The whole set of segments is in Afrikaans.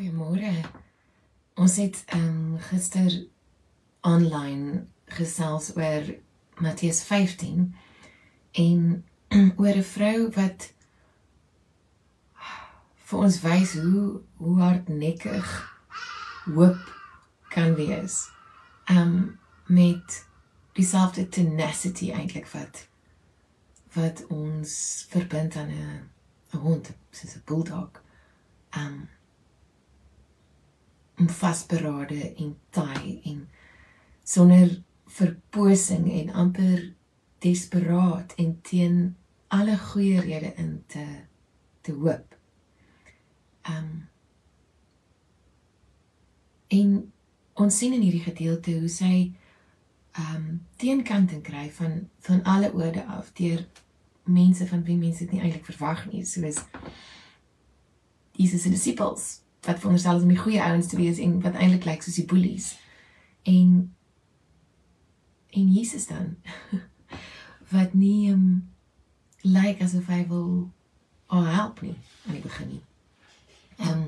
Goeiemôre. Ons het ehm um, gister aanlyn gesels oor Matteus 15 en oor 'n vrou wat vir ons wys hoe hoe hardnekkig hoop kan wees. Ehm um, met dieselfde tenacity eintlik wat wat ons verbind aan 'n 'n hond, soos 'n bulldog. Ehm um, om vasberade en taai en sonder verposing en amper desperaat en teen alle goeie redes in te te hoop. Um en ons sien in hierdie gedeelte hoe sy um teenkanting kry van van alle oorde af deur mense van wie mense dit nie eintlik verwag nie, soos Jesus se disippels wat veronderstel is om die goeie ouens te wees en wat eintlik lyk soos die bullies. En en Jesus dan wat nie um, lyk asof hy wil oh, help nie aan die begin nie. Um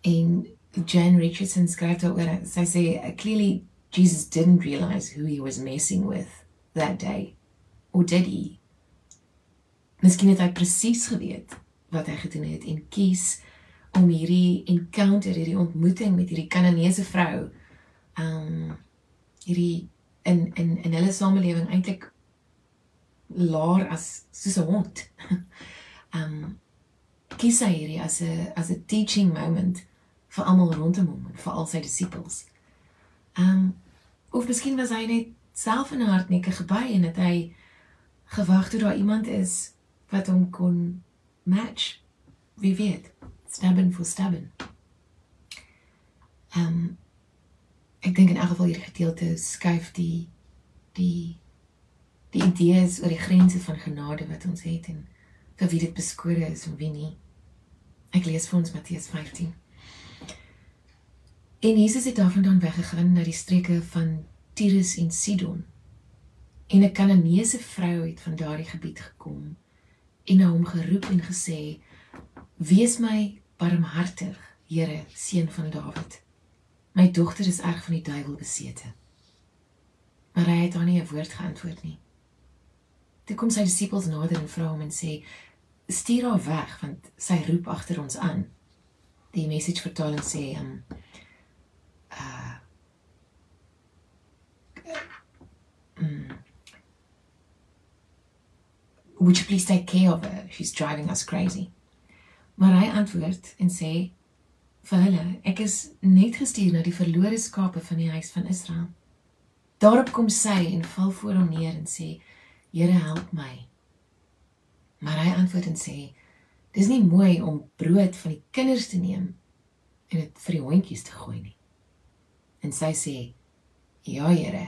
en Jan Richardson skryf oor sy sê clearly Jesus didn't realize who he was messing with that day. Or did he? Miskien het hy presies geweet wat hy gedoen het en kies om hierdie encounter, hierdie ontmoeting met hierdie Kananeese vrou um hierdie in in in hulle samelewing eintlik laer as soos 'n hond. um kies hy hierdie as 'n as 'n teaching moment vir almal rondom hom en vir al sy disippels. Um of miskien was hy net self in 'n hartnekke gebly en het hy gewag tot daar iemand is wat hom kon match. Wie weet? Stubben vir stubben. Ehm um, ek dink in elk geval hierdie gedeelte skuif die die die idees oor die grense van genade wat ons het en vir wie dit beskore is en wie nie. Ek lees vir ons Matteus 15. En Jesus het daarvandaan weggegaan na die streke van Tyrus en Sidon. En 'n Kananeese vrou het van daardie gebied gekom en na hom geroep en gesê: "Wees my Barmhartig, Here, seun van Dawid. My dogter is erg van die duiwel besete. Maar hy het haar nie 'n woord geantwoord nie. Toe kom sy disippels nader en vra hom en sê: "Stuur haar weg want sy roep agter ons aan." Die message vertaling sê: "Um uh mm, Would you please take care of her? She's driving us crazy. Maar hy antwoord en sê vir hulle: Ek is net gestuur na die verlore skape van die huis van Israel. Daarop kom sy en val voor hom neer en sê: Here, help my. Maar hy antwoord en sê: Dis nie mooi om brood van die kinders te neem en dit vir die hondjies te gooi nie. En sy sê: Ja, Here.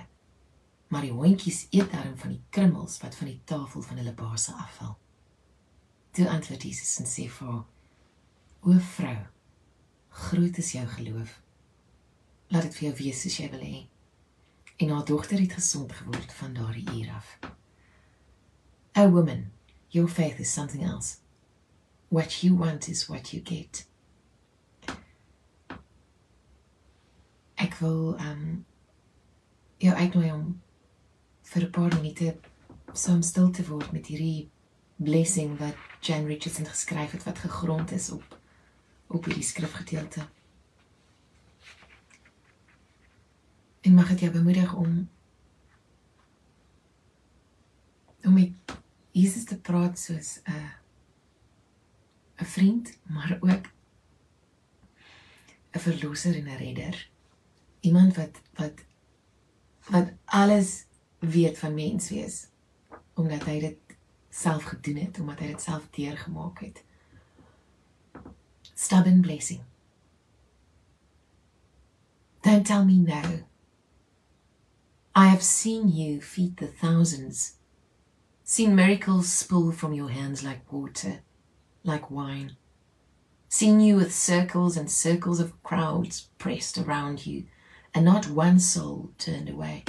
Maar die hondjies eet darm van die krummels wat van die tafel van hulle baas afval. Toe antwoord Jesus en sê vir haar: O vrou, groot is jou geloof. Laat dit vir jou wees soos jy wil hê. En haar dogter het gesond geword van daardie uur af. O woman, your faith is something else. What you want is what you get. Ek wil um jou uitnooi om vir 'n paar minute saam stil te word met hierdie blessing wat Jan Richardson geskryf het wat gegrond is op op hierdie skrifgedeelte. En mag dit jou bemoedig om om met Jesus te praat soos 'n 'n vriend, maar ook 'n verlosser en 'n redder. Iemand wat wat wat alles weet van mens wees omdat hy dit self gedoen het, omdat hy dit self deurgemaak het stubborn blessing. Don't tell me no. I have seen you feed the thousands, seen miracles spill from your hands like water, like wine, seen you with circles and circles of crowds pressed around you, and not one soul turned away.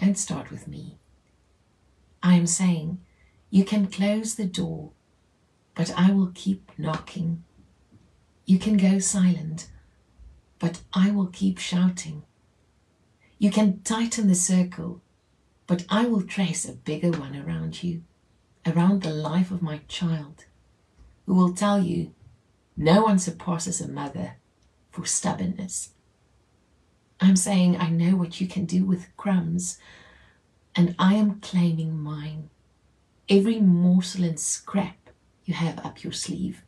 Don't start with me. I am saying you can close the door but I will keep knocking. You can go silent, but I will keep shouting. You can tighten the circle, but I will trace a bigger one around you, around the life of my child, who will tell you no one surpasses a mother for stubbornness. I'm saying I know what you can do with crumbs, and I am claiming mine. Every morsel and scrap you have up your sleeve.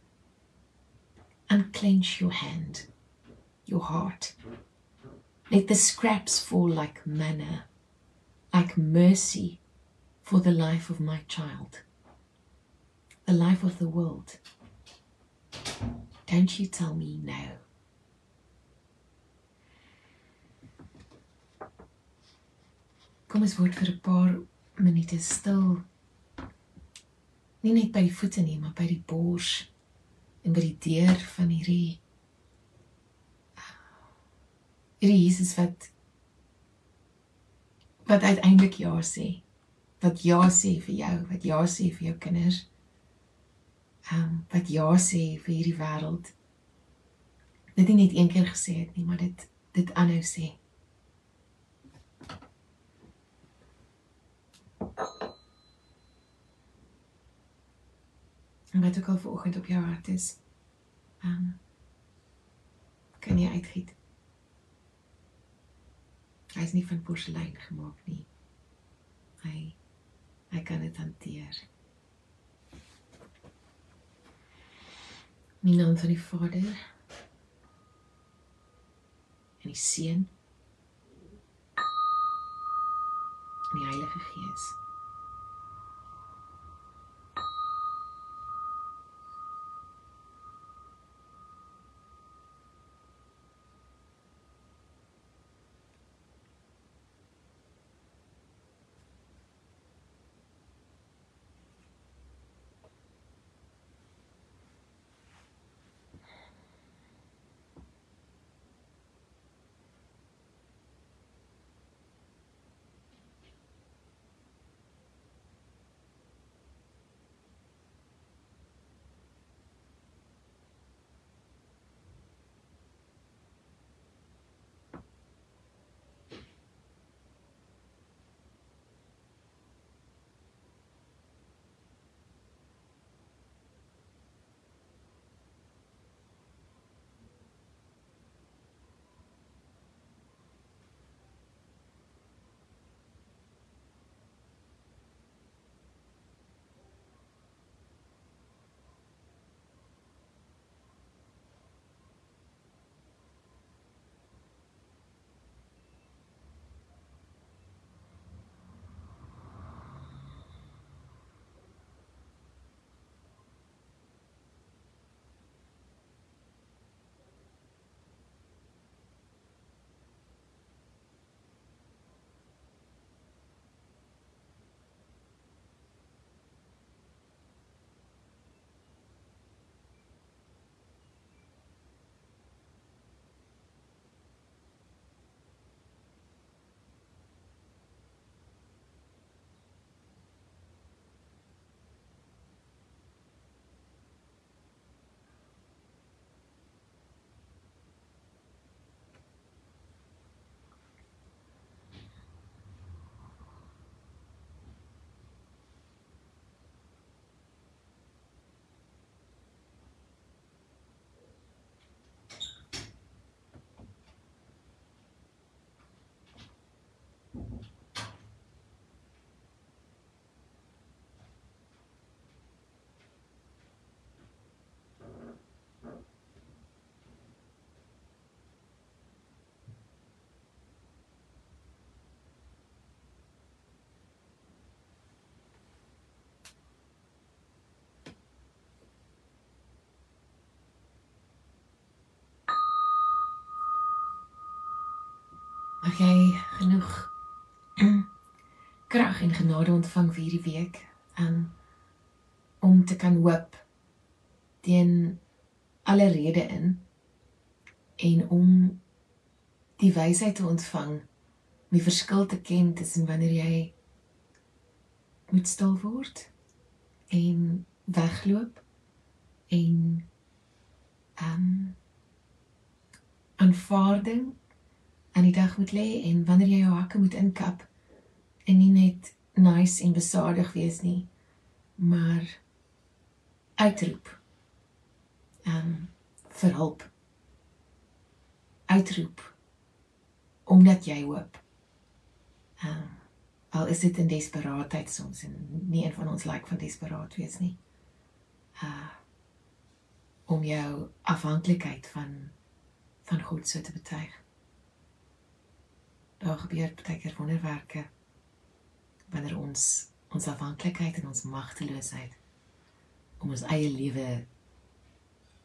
Unclench your hand, your heart. Let the scraps fall like manna, like mercy for the life of my child, the life of the world. Don't you tell me no. Kom ons word vir 'n paar minute stil. Nie net by die voete nie, maar by die bors en by die deur van hierdie hierdie Jesus wat wat uiteindelik ja sê. Wat ja sê vir jou, wat ja sê vir jou kinders. Ehm um, wat ja sê vir hierdie wêreld. Dit nie net een keer gesê het nie, maar dit dit aanhou sê. En wat ook al vanoggend op jou hart is, um, kan jy uitgiet. Hy is nie van porselein gemaak nie. Hy hy kan dit hanteer. In die naam van die Vader en die Seun en die Heilige Gees. Mag jy genoeg. Krag en genade ontvang vir hierdie week um, om te kan hoop teen alle rede in en om die wysheid te ontvang om die verskil te ken tussen wanneer jy moet stil word en wegloop en ehm um, aanvaarding aan die dag moet lê en wanneer jy jou hakke moet inkap en nie net nice en besadig wees nie, maar uitroep. Ehm um, vir hulp. Uitroep omdat jy hoop. Ehm um, al is dit in desperaatheid soms en nie een van ons lyk like van desperaat wees nie. Uh om jou afhanklikheid van van God so te betuig. Daar gebeur baie keer wonderwerke wanneer ons ons afhanklikheid en ons magteloosheid om ons eie lewe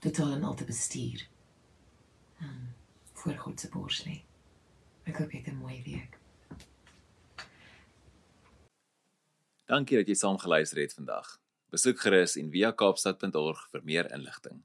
totaal en al te bestuur. Um, voor God se bors lê. Ek hoop jy het 'n mooi week. Dankie dat jy saam geluister het vandag. Besoek gerus en via kaapstad.org vir meer inligting.